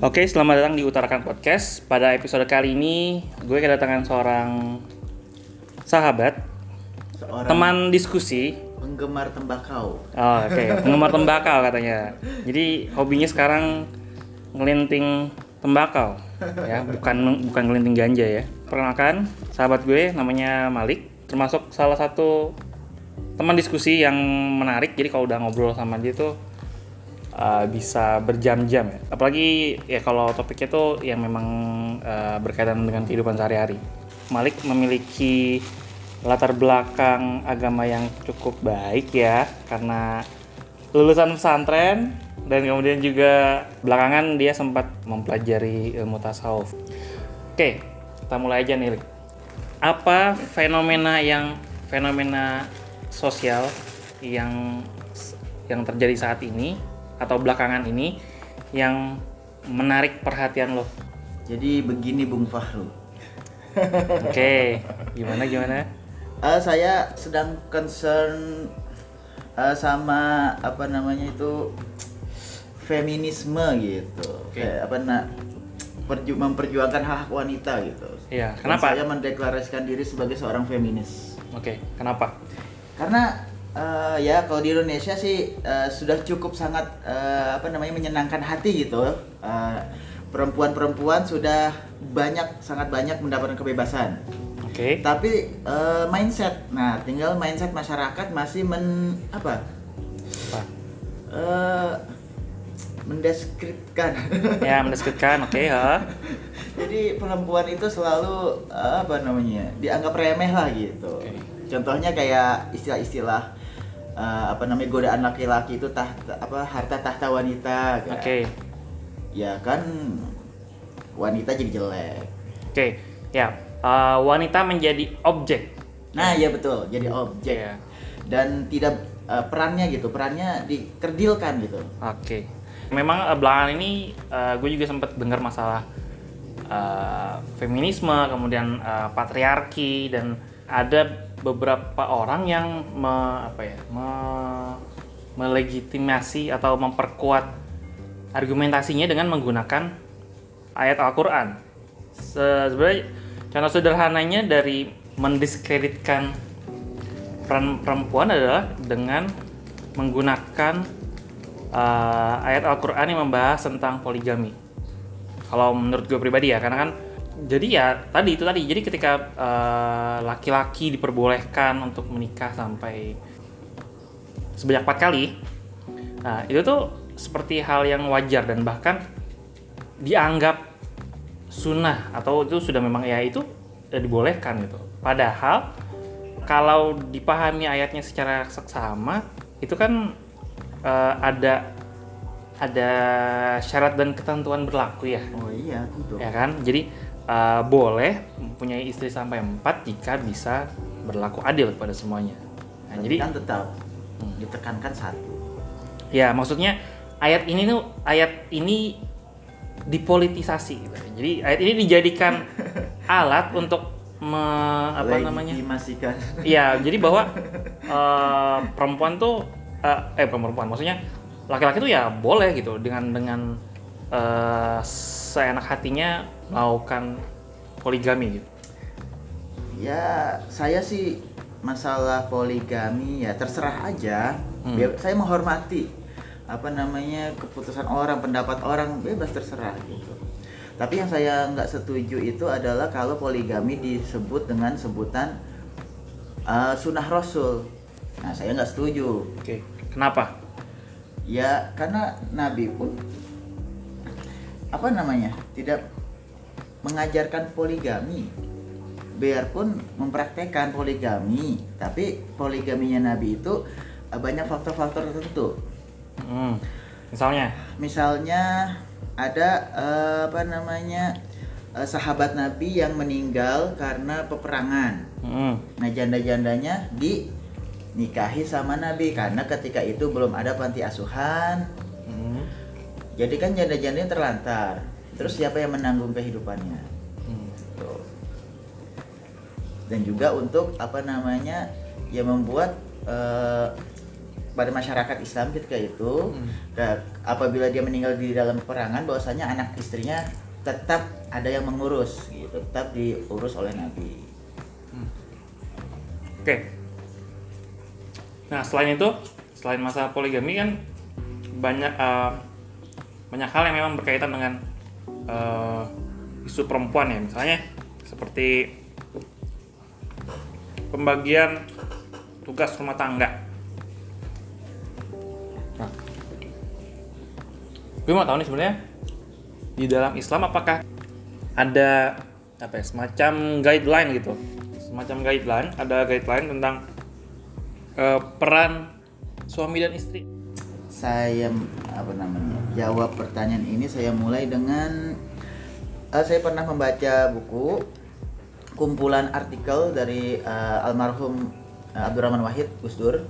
Oke, selamat datang di Utarakan Podcast. Pada episode kali ini, gue kedatangan seorang sahabat, Seorang teman diskusi. penggemar tembakau. Oh, oke, penggemar tembakau katanya. Jadi hobinya sekarang ngelinting tembakau, ya, bukan bukan ngelinting ganja ya. Perkenalkan, sahabat gue namanya Malik, termasuk salah satu teman diskusi yang menarik. Jadi kalau udah ngobrol sama dia tuh uh, bisa berjam-jam ya. Apalagi ya kalau topiknya tuh yang memang uh, berkaitan dengan kehidupan sehari-hari. Malik memiliki latar belakang agama yang cukup baik ya karena lulusan pesantren dan kemudian juga belakangan dia sempat mempelajari ilmu tasawuf. Oke, kita mulai aja nih. Apa fenomena yang fenomena sosial yang yang terjadi saat ini atau belakangan ini yang menarik perhatian lo? Jadi begini Bung Fahru. Oke, gimana gimana? Eh, saya sedang concern eh, sama apa namanya itu feminisme gitu. Oke. Kayak apa nak perju memperjuangkan hak hak wanita gitu. Iya, Dan kenapa? Saya mendeklarasikan diri sebagai seorang feminis. Oke, kenapa? Karena eh, ya kalau di Indonesia sih eh, sudah cukup sangat eh, apa namanya menyenangkan hati gitu. Perempuan-perempuan sudah banyak sangat banyak mendapatkan kebebasan. Oke. Tapi eh, mindset, nah tinggal mindset masyarakat masih men apa? Apa? eh mendeskripsikan. Ya, mendeskripsikan. Oke, ya. Jadi perempuan itu selalu eh, apa namanya dianggap remeh lah gitu. Oke. Contohnya kayak istilah-istilah eh, apa namanya godaan laki-laki itu tahta apa harta tahta wanita. kan. Oke. Ya kan wanita jadi jelek. Oke. Ya, eh, wanita menjadi objek. Nah ya betul jadi objek Iya. dan tidak eh, perannya gitu perannya dikerdilkan gitu. Oke. Memang eh, belakangan ini eh, gue juga sempat dengar masalah eh, feminisme, kemudian eh, patriarki dan ada beberapa orang yang me- apa ya, me- melegitimasi atau memperkuat argumentasinya dengan menggunakan ayat Al-Qur'an. Se- Sebenarnya contoh sederhananya dari mendiskreditkan peran perempuan adalah dengan menggunakan uh, ayat Al-Quran yang membahas tentang poligami. Kalau menurut gue pribadi ya, karena kan jadi ya tadi itu tadi. Jadi ketika uh, laki-laki diperbolehkan untuk menikah sampai sebanyak empat kali, nah itu tuh seperti hal yang wajar dan bahkan dianggap sunnah atau itu sudah memang ya itu eh, dibolehkan gitu. Padahal kalau dipahami ayatnya secara seksama itu kan eh, ada ada syarat dan ketentuan berlaku ya Oh iya tentu. ya kan jadi eh, boleh mempunyai istri sampai empat jika bisa berlaku adil kepada semuanya nah, Tapi jadi kan tetap Hmm. ditekankan satu. ya maksudnya ayat ini tuh ayat ini dipolitisasi gitu. jadi ayat ini dijadikan alat untuk me- apa namanya Legitimasikan. Iya, jadi bahwa eh, perempuan tuh eh, eh perempuan maksudnya laki-laki tuh ya boleh gitu dengan dengan eh, seenak hatinya melakukan poligami gitu. Ya saya sih masalah poligami ya terserah aja. Hmm. Saya menghormati apa namanya keputusan orang, pendapat orang bebas terserah gitu. Tapi yang saya nggak setuju itu adalah kalau poligami disebut dengan sebutan uh, sunnah rasul. Nah saya nggak setuju. Oke. Kenapa? Ya karena Nabi pun apa namanya tidak mengajarkan poligami. Biarpun mempraktekkan poligami, tapi poligaminya Nabi itu eh, banyak faktor-faktor tertentu. Hmm. Misalnya, Misalnya ada eh, apa namanya eh, sahabat Nabi yang meninggal karena peperangan. hmm, Nah janda-jandanya dinikahi sama Nabi karena ketika itu belum ada panti asuhan, hmm, Jadi kan janda-jandanya terlantar. Terus siapa yang menanggung kehidupannya? hmm. Tuh. Dan juga untuk apa namanya ya membuat eh, pada masyarakat Islam ketika itu Hmm. ke- apabila dia meninggal di dalam peperangan bahwasanya anak istrinya tetap ada yang mengurus gitu tetap diurus oleh Nabi Oke. Nah, selain itu, selain masalah poligami kan banyak eh, banyak hal yang memang berkaitan dengan eh, isu perempuan ya, misalnya seperti pembagian tugas rumah tangga. Nah, gue mau tahu nih sebenarnya di dalam Islam apakah ada apa ya, semacam guideline gitu? Semacam guideline ada guideline tentang eh, peran suami dan istri. Saya apa namanya jawab pertanyaan ini saya mulai dengan eh, saya pernah membaca buku kumpulan artikel dari eh, almarhum eh, Abdurrahman Wahid Gus Dur.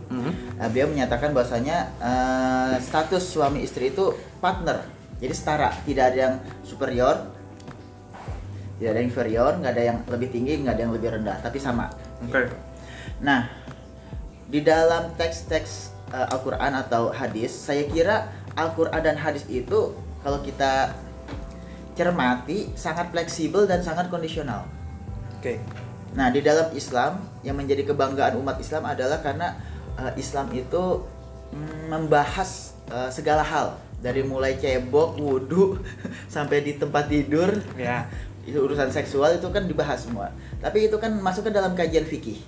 Nah, beliau menyatakan bahwasanya eh, status suami istri itu partner jadi setara tidak ada yang superior tidak ada yang inferior nggak ada yang lebih tinggi nggak ada yang lebih rendah tapi sama. Oke. Nah, di dalam teks-teks uh, Al-Quran atau hadis, saya kira Al-Quran dan hadis itu kalau kita cermati sangat fleksibel dan sangat kondisional. oke Nah, di dalam Islam yang menjadi kebanggaan umat Islam adalah karena uh, Islam itu mm, membahas uh, segala hal dari mulai cebok, wudhu sampai di tempat tidur ya itu urusan seksual itu kan dibahas semua. Tapi itu kan masuk ke dalam kajian fikih.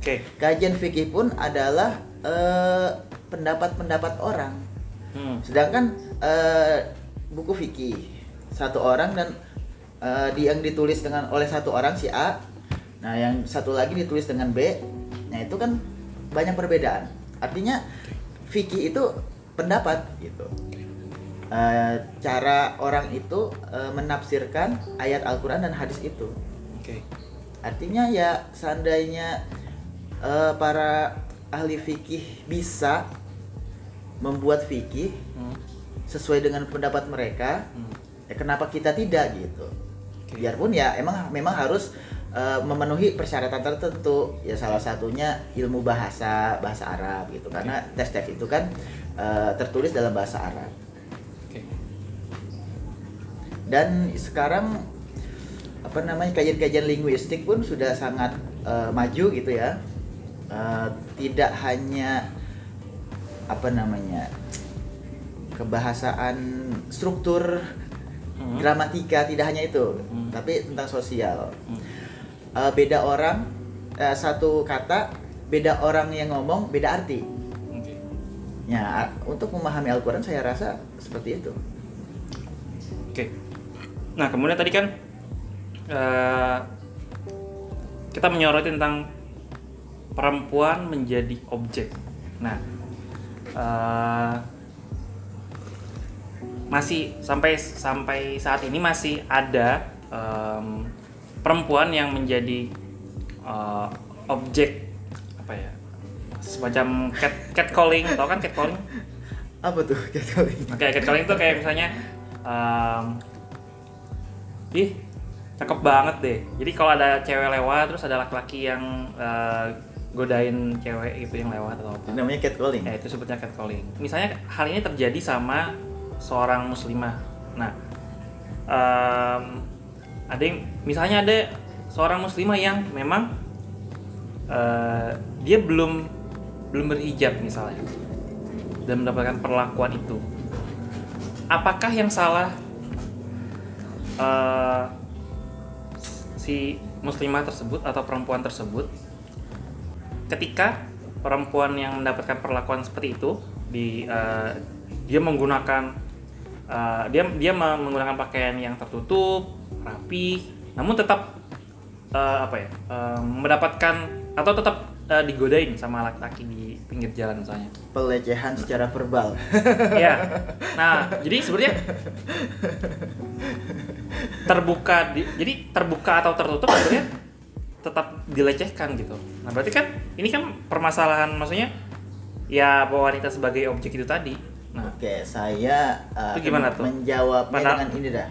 oke Kajian fikih pun adalah eh, pendapat-pendapat orang. Hmm, Sedangkan eh, buku fikih satu orang dan eh, di yang ditulis dengan oleh satu orang si A, nah yang satu lagi ditulis dengan B, nah itu kan banyak perbedaan. Artinya fikih itu pendapat gitu. Eh, cara orang itu eh, menafsirkan ayat Al-Quran dan hadis itu. oke Artinya ya seandainya eh, para ahli fikih bisa membuat fikih Hmm, sesuai dengan pendapat mereka, hmm, ya kenapa kita tidak gitu? Oke. Biarpun ya emang memang harus eh, memenuhi persyaratan tertentu. Ya salah satunya ilmu bahasa bahasa Arab gitu. Karena tes-tes itu kan eh, tertulis dalam bahasa Arab. Dan sekarang apa namanya kajian-kajian linguistik pun sudah sangat eh, maju gitu ya. Eh, tidak hanya apa namanya kebahasaan struktur Hmm. gramatika tidak hanya itu, Hmm. tapi tentang sosial. Hmm. Eh, beda orang eh, satu kata beda orang yang ngomong beda arti. oke Ya untuk memahami Al-Quran saya rasa seperti itu. Oke. Nah, kemudian tadi kan eh, kita menyoroti tentang perempuan menjadi objek. Nah, eh, masih sampai sampai saat ini masih ada em, perempuan yang menjadi eh, objek apa ya? Semacam cat catcalling, tau kan catcalling? Apa tuh catcalling? Oke, catcalling itu kayak misalnya em, ih cakep banget deh. Jadi kalau ada cewek lewat terus ada laki-laki yang eh, godain cewek itu yang lewat atau apa. Namanya catcalling. Ya itu sebutnya catcalling. Misalnya hal ini terjadi sama seorang muslimah. Nah, em, ada yang misalnya ada seorang muslimah yang memang eh, dia belum belum berhijab misalnya dan mendapatkan perlakuan itu. Apakah yang salah eh, si muslimah tersebut atau perempuan tersebut ketika perempuan yang mendapatkan perlakuan seperti itu di eh, dia menggunakan eh, dia dia me- menggunakan pakaian yang tertutup rapi namun tetap eh, apa ya eh, mendapatkan atau tetap eh, digodain sama laki-laki di pinggir jalan misalnya Pelecehan secara verbal. ya nah jadi sebenarnya terbuka di- jadi terbuka atau tertutup sebenarnya tetap dilecehkan gitu nah berarti kan ini kan permasalahan maksudnya ya bahwa wanita sebagai objek itu tadi nah Oke, saya uh, Itu gimana tuh? menjawabnya Padahal- dengan ini dah.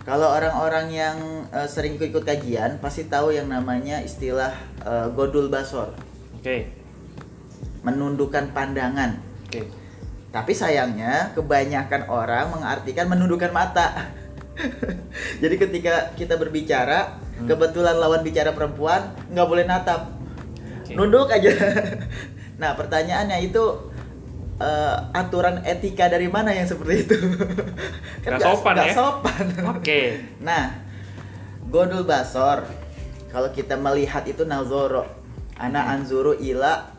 Kalau orang-orang yang uh, sering ikut-ikut kajian pasti tahu yang namanya istilah uh, godul basor. oke menundukkan pandangan. Oke. Tapi sayangnya kebanyakan orang mengartikan menundukkan mata. Jadi ketika kita berbicara, Hmm. kebetulan lawan bicara perempuan nggak boleh natap, Oke. nunduk aja. nah pertanyaannya itu eh, aturan etika dari mana yang seperti itu? Kan Nggak sopan nggak ya? sopan. Oke. Nah, godul basor kalau kita melihat itu nazoro. Ana Hmm. anzuru ila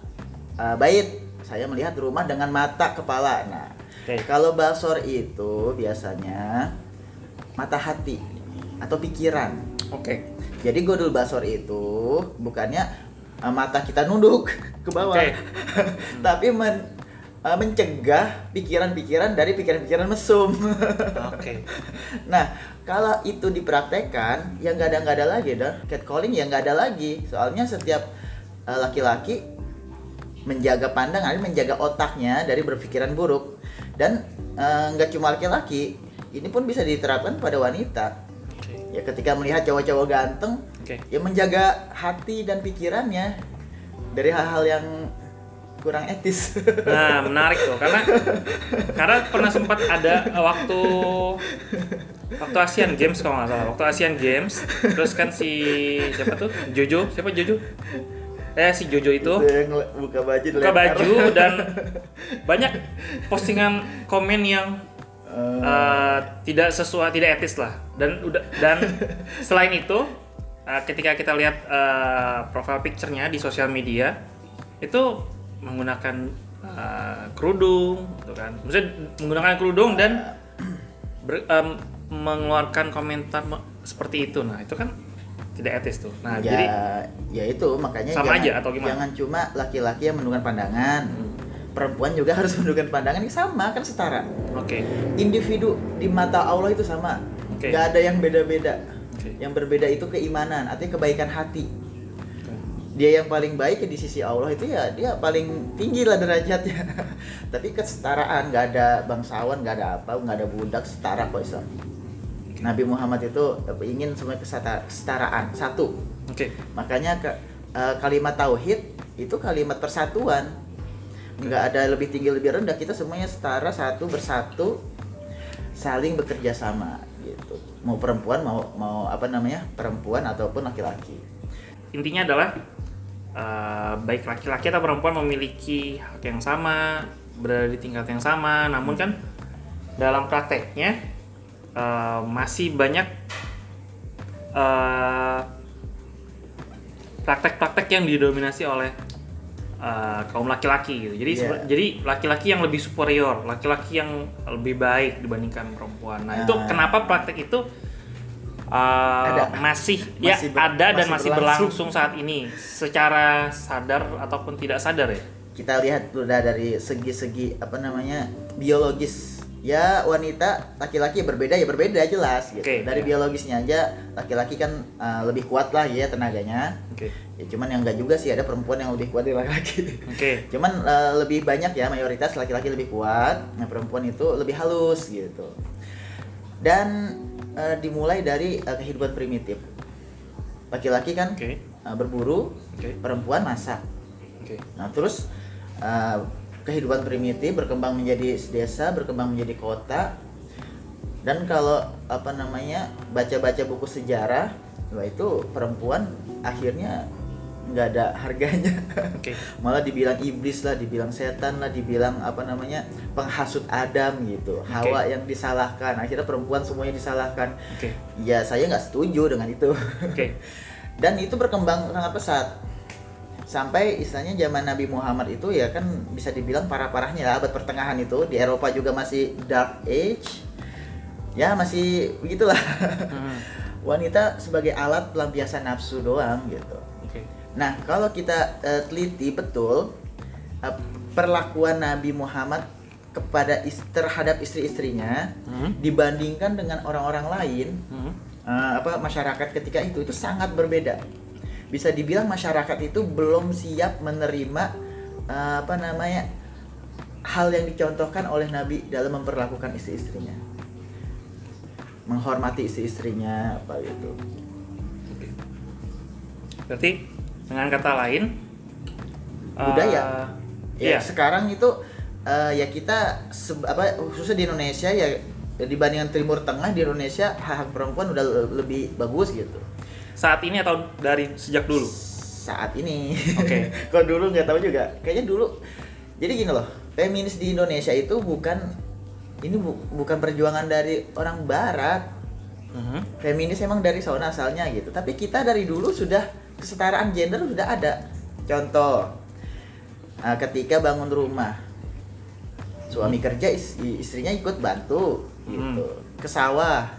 uh, bait. Saya melihat rumah dengan mata kepala. Nah, Oke. kalau basor itu biasanya mata hati atau pikiran. Oke. Jadi godul basor itu bukannya uh, mata kita nunduk ke bawah, Oke. tapi men- uh, mencegah pikiran-pikiran dari pikiran-pikiran mesum. Oke. Nah, kalau itu dipraktekkan, ya nggak ada nggak ada lagi, dah. Catcalling ya nggak ada lagi. Soalnya setiap uh, laki-laki menjaga pandangan, menjaga otaknya dari berpikiran buruk. Dan uh, nggak cuma laki-laki, ini pun bisa diterapkan pada wanita. Ya ketika melihat cowok-cowok ganteng, Oke. ya menjaga hati dan pikirannya dari hal-hal yang kurang etis. Nah, menarik tuh karena karena pernah sempat ada waktu waktu Asian Games kalau nggak salah. Waktu Asian Games, terus kan si siapa tuh? Jojo, siapa Jojo? Eh si Jojo itu Itu yang buka baju buka baju dan banyak postingan komen yang Eh, tidak sesuai, tidak etis lah. Dan udah dan selain itu, eh, ketika kita lihat eh, profile picture-nya di sosial media itu menggunakan eh, kerudung, gitu kan. Maksudnya menggunakan kerudung dan ber- em, mengeluarkan komentar me- seperti itu. Nah, itu kan tidak etis tuh. Nah, ya, jadi ya itu makanya Sama jangan, aja atau gimana? jangan cuma laki-laki yang menundukkan pandangan perempuan juga harus menundukkan pandangan ini sama kan setara. Oke. individu di mata Allah itu sama. Oke. nggak ada yang beda-beda. Oke. yang berbeda itu keimanan artinya kebaikan hati. Dia yang paling baik ya di sisi Allah itu ya dia paling tinggi lah derajatnya. Tapi kesetaraan nggak ada bangsawan nggak ada apa nggak ada budak setara kok Islam. Nabi Muhammad itu ingin semua keseta- kesetaraan satu. Oke. makanya ke, eh, kalimat tauhid itu kalimat persatuan nggak ada lebih tinggi lebih rendah. Kita semuanya setara satu bersatu saling bekerja sama gitu. Mau perempuan mau mau apa namanya? Perempuan ataupun laki-laki. Intinya adalah eh, baik laki-laki atau perempuan memiliki hak yang sama berada di tingkat yang sama. Namun kan dalam prakteknya eh, masih banyak eh, praktek-praktek yang didominasi oleh eh, kaum laki-laki gitu jadi Iya. sebe- jadi laki-laki yang lebih superior laki-laki yang lebih baik dibandingkan perempuan nah itu Nah. kenapa praktek itu eh, Ada. masih ya Masih ber- ada dan masih masih berlangsung. saat ini secara sadar ataupun tidak sadar ya kita lihat udah dari segi-segi apa namanya biologis ya wanita laki-laki berbeda ya berbeda jelas gitu. Oke, dari ya. biologisnya aja laki-laki kan uh, lebih kuat lah ya tenaganya. Oke. Ya cuman yang enggak juga sih ada perempuan yang lebih kuat dari laki-laki. Oke. Cuman uh, lebih banyak ya mayoritas laki-laki lebih kuat nah perempuan itu lebih halus gitu. Dan uh, dimulai dari uh, kehidupan primitif. Laki-laki kan oke. uh, berburu oke. perempuan masak. Oke. Nah, terus uh, kehidupan primitif berkembang menjadi desa, berkembang menjadi kota. Dan kalau apa namanya baca-baca buku sejarah, wah itu perempuan akhirnya nggak ada harganya. oke Malah dibilang iblis lah, dibilang setan lah, dibilang apa namanya penghasut Adam gitu. Hawa yang disalahkan. Akhirnya perempuan semuanya disalahkan. oke Ya saya nggak setuju dengan itu. oke Dan itu berkembang sangat pesat. Sampai istilahnya zaman Nabi Muhammad itu ya kan bisa dibilang parah-parahnya lah abad pertengahan itu di Eropa juga masih dark age. Ya masih begitulah. Hmm, Wanita sebagai alat pelampiasan nafsu doang gitu. oke Nah, kalau kita eh, teliti betul eh, perlakuan Nabi Muhammad kepada is- terhadap istri-istrinya Hmm, dibandingkan dengan orang-orang lain hmm, eh, apa masyarakat ketika itu itu sangat berbeda. Bisa dibilang masyarakat itu belum siap menerima eh, apa namanya hal yang dicontohkan oleh Nabi dalam memperlakukan istri-istrinya, menghormati istri-istrinya apa gitu. berarti dengan kata lain eh, Budaya. Ya Iya. sekarang itu eh, ya kita apa khususnya di Indonesia ya dibandingkan Timur Tengah di Indonesia hak hak perempuan udah le- lebih bagus gitu Saat ini atau dari sejak dulu? saat ini. Oke. Kalau dulu nggak tahu juga. Kayaknya dulu. Jadi gini loh, feminis di Indonesia itu bukan ini bu- bukan perjuangan dari orang Barat. Mhm. Feminis emang dari sana asalnya gitu. Tapi kita dari dulu sudah kesetaraan gender sudah ada. Contoh, eh, ketika bangun rumah, suami kerja is- istrinya ikut bantu gitu. Ke sawah,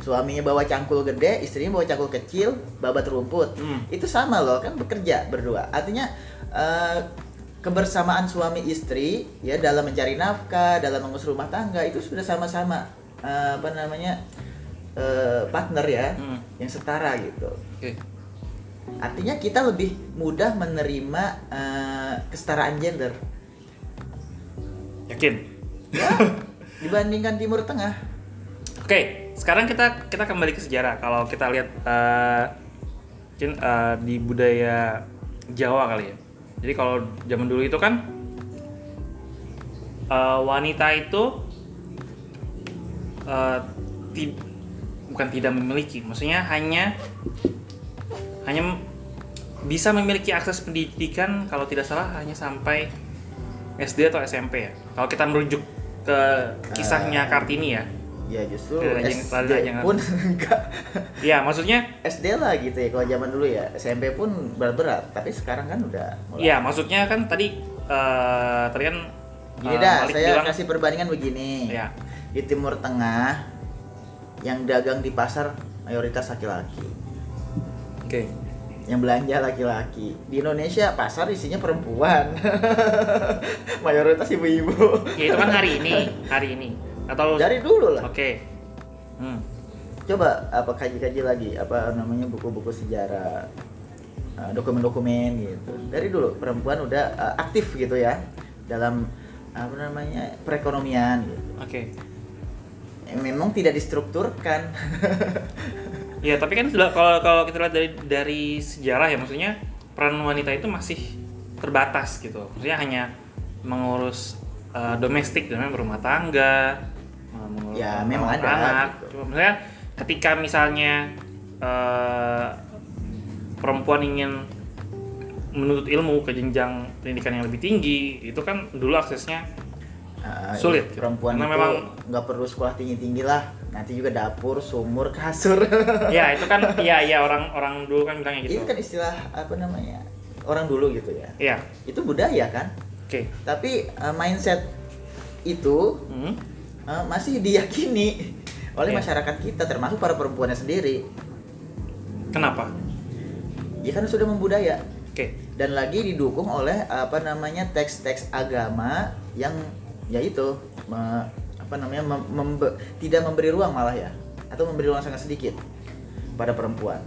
suaminya bawa cangkul gede, istrinya bawa cangkul kecil, babat rumput. Hmm. Itu sama loh, kan bekerja berdua. Artinya eh, kebersamaan suami istri ya dalam mencari nafkah, dalam mengurus rumah tangga itu sudah sama-sama eh, apa namanya eh, partner ya, Hmm. yang setara gitu. Oke. Artinya kita lebih mudah menerima eh, kesetaraan gender Yakin? ya dibandingkan Timur Tengah. Oke, sekarang kita kita kembali ke sejarah. Kalau kita lihat mungkin eh, di budaya Jawa kali ya. Jadi kalau zaman dulu itu kan eh, wanita itu eh, ti- bukan tidak memiliki, maksudnya hanya hanya bisa memiliki akses pendidikan kalau tidak salah hanya sampai SD atau SMP ya. Kalau kita merujuk ke kisahnya Kartini ya. Ya justru yang- SD pun enggak Ya, maksudnya SD lah gitu ya kalau zaman dulu ya SMP pun berat-berat tapi sekarang kan udah mulai. Iya, maksudnya kan tadi eh tadi kan Gini eh, dah, Malik saya bilang kasih perbandingan begini. ya. Di Timur Tengah yang dagang di pasar mayoritas laki-laki. Oke. Yang belanja laki-laki. Di Indonesia pasar isinya perempuan. mayoritas ibu-ibu. Ya itu kan hari ini, hari ini. Atau Dari dulu lah. Oke. Hmm. Coba apa kaji-kaji lagi apa namanya buku-buku sejarah uh, dokumen-dokumen gitu. Dari dulu perempuan udah uh, aktif gitu ya dalam apa namanya perekonomian gitu. Oke. Eh, Memang tidak distrukturkan. Ya, tapi kan sudah kalau kalau kita lihat dari dari sejarah ya maksudnya peran wanita itu masih terbatas gitu. Maksudnya hanya mengurus eh, domestik dan berumah tangga, mengurus Ya, memang ada, anak. gitu. Cuma Maksudnya ketika misalnya eh, perempuan ingin menuntut ilmu ke jenjang pendidikan yang lebih tinggi, itu kan dulu aksesnya Uh, Sulit, gitu. Perempuan Karena itu memang- nggak perlu sekolah tinggi-tinggi lah. Nanti juga dapur, sumur, kasur. ya itu kan ya ya orang-orang dulu kan bilangnya gitu. Itu kan istilah apa namanya orang dulu gitu ya. Iya. Itu budaya kan. Oke. Tapi uh, mindset itu Hmm. Uh, masih diyakini oleh Iya. masyarakat kita termasuk para perempuannya sendiri. Kenapa? Ya kan sudah membudaya Oke. dan lagi didukung oleh apa namanya teks-teks agama yang yaitu me- apa namanya mem- membe- tidak memberi ruang malah ya atau memberi ruang sangat sedikit pada perempuan.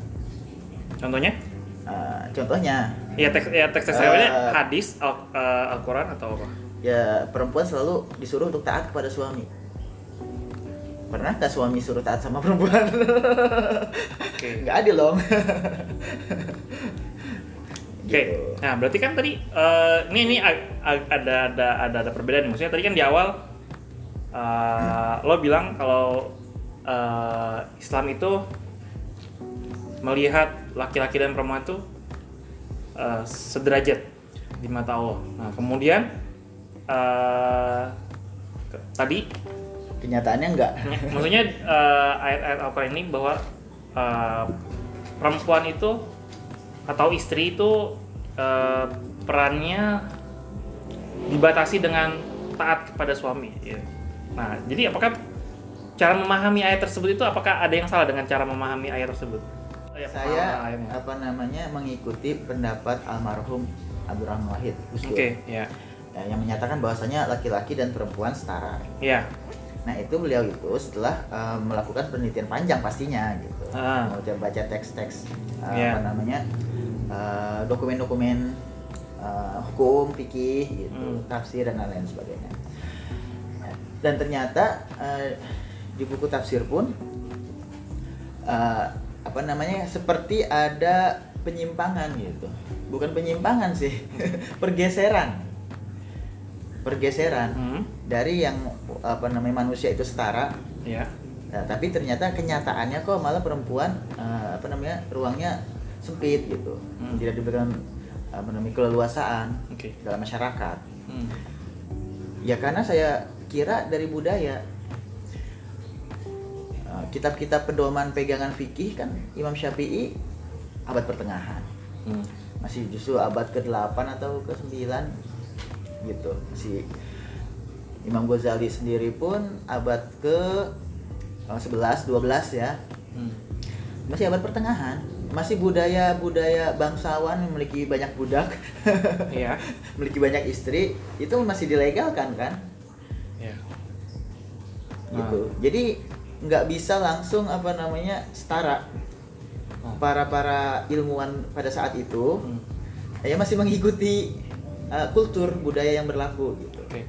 Contohnya? Uh, contohnya Ya teks ya teks teks Eh. agama hadis Al, eh, Al-Qur'an atau apa? ya perempuan selalu disuruh untuk taat kepada suami. Pernah nggak suami suruh taat sama perempuan? Oke. Nggak adil dong. Oke. Gitu. Nah, berarti kan tadi eh, ini ini ada ada ada ada perbedaan. Maksudnya tadi kan di awal eh, lo bilang kalau eh, Islam itu melihat laki-laki dan perempuan itu eh, sederajat di mata Allah. Nah, kemudian ke- tadi Kenyataannya enggak. maksudnya eh, ayat-ayat Al-Quran ini bahwa eh, perempuan itu atau istri itu eh, perannya dibatasi dengan taat kepada suami. ya. Nah, jadi apakah cara memahami ayat tersebut itu apakah ada yang salah dengan cara memahami ayat tersebut? Ya, Saya ayatnya. apa namanya mengikuti pendapat almarhum Abdurrahman Wahid. Oke, ya, Ya, yang menyatakan bahwasanya laki-laki dan perempuan setara. ya, Nah itu beliau itu setelah uh, melakukan penelitian panjang pastinya gitu, mau coba baca teks-teks uh, Iya. apa namanya uh, dokumen-dokumen uh, hukum, fikih, gitu, Hmm. tafsir dan lain-lain sebagainya. Dan ternyata uh, di buku tafsir pun uh, apa namanya seperti ada penyimpangan gitu, bukan penyimpangan sih, pergeseran pergeseran Hmm. dari yang apa namanya manusia itu setara Ya. Nah, tapi ternyata kenyataannya kok malah perempuan eh, apa namanya ruangnya sempit gitu Hmm. tidak diberikan apa namanya keleluasaan Oke. dalam masyarakat Hmm. ya karena saya kira dari budaya Eh, kitab-kitab pedoman pegangan fikih kan Imam Syafi'i abad pertengahan Hmm. masih justru abad ke-8 atau ke-9 gitu masih Imam Ghazali sendiri pun abad ke eh, 11 12 ya Hmm. masih abad pertengahan masih budaya budaya bangsawan memiliki banyak budak Iya. memiliki banyak istri itu masih dilegalkan kan Ya. gitu jadi nggak bisa langsung apa namanya setara Oh. para para ilmuwan pada saat itu Hmm. ya masih mengikuti uh, kultur budaya yang berlaku gitu Oke.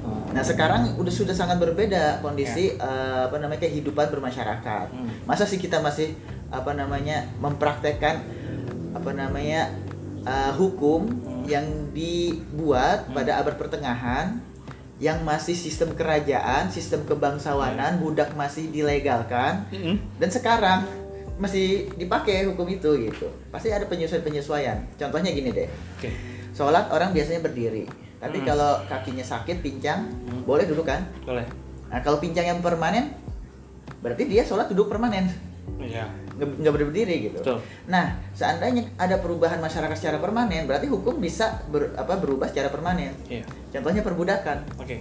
Oh. nah sekarang udah sudah sangat berbeda kondisi uh, apa namanya kehidupan bermasyarakat Hmm. masa sih kita masih apa namanya mempraktekkan apa namanya uh, hukum Hmm. yang dibuat Hmm. pada abad pertengahan yang masih sistem kerajaan, sistem kebangsawanan, budak masih dilegalkan Hmm. dan sekarang masih dipakai hukum itu gitu. Pasti ada penyesuaian-penyesuaian. Contohnya gini deh. Oke. Sholat orang biasanya berdiri. Tapi Hmm. kalau kakinya sakit, pincang, Hmm. boleh duduk kan? Boleh. Nah, kalau pincang yang permanen, berarti dia sholat duduk permanen. Iya. Nggak, berdiri gitu. Betul. Nah, seandainya ada perubahan masyarakat secara permanen, berarti hukum bisa ber- apa, berubah secara permanen. Iya. Contohnya perbudakan. Oke.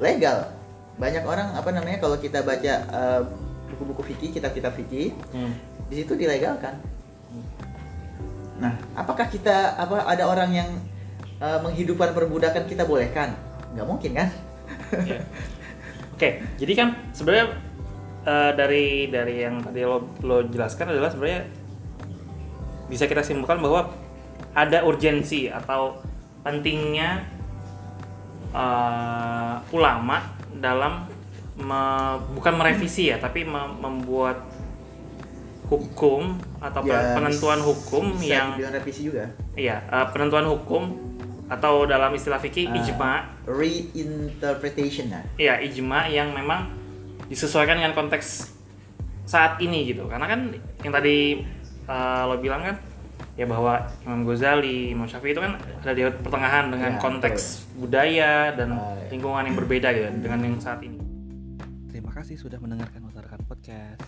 Legal. Banyak orang apa namanya kalau kita baca eh, buku-buku fikih, kitab-kitab fikih, Hmm. di situ dilegalkan. Nah, apakah kita apa ada orang yang uh, menghidupkan perbudakan kita bolehkan? Nggak mungkin kan? Iya. Oke, jadi kan sebenarnya eh, dari dari yang tadi lo, lo jelaskan adalah sebenarnya bisa kita simpulkan bahwa ada urgensi atau pentingnya eh, ulama dalam me- bukan merevisi ya, tapi me- membuat hukum atau Ya, penentuan hukum bisa yang revisi juga. iya eh, penentuan hukum atau dalam istilah fikih Ah. ijma Reinterpretation nah. ya ijma yang memang disesuaikan dengan konteks saat ini gitu karena kan yang tadi uh, lo bilang kan ya bahwa Imam Ghazali, Imam Syafi'i itu kan ada di pertengahan dengan Ya, konteks budaya dan ya. lingkungan yang berbeda gitu dengan yang saat ini. Terima kasih sudah mendengarkan masyarakat podcast.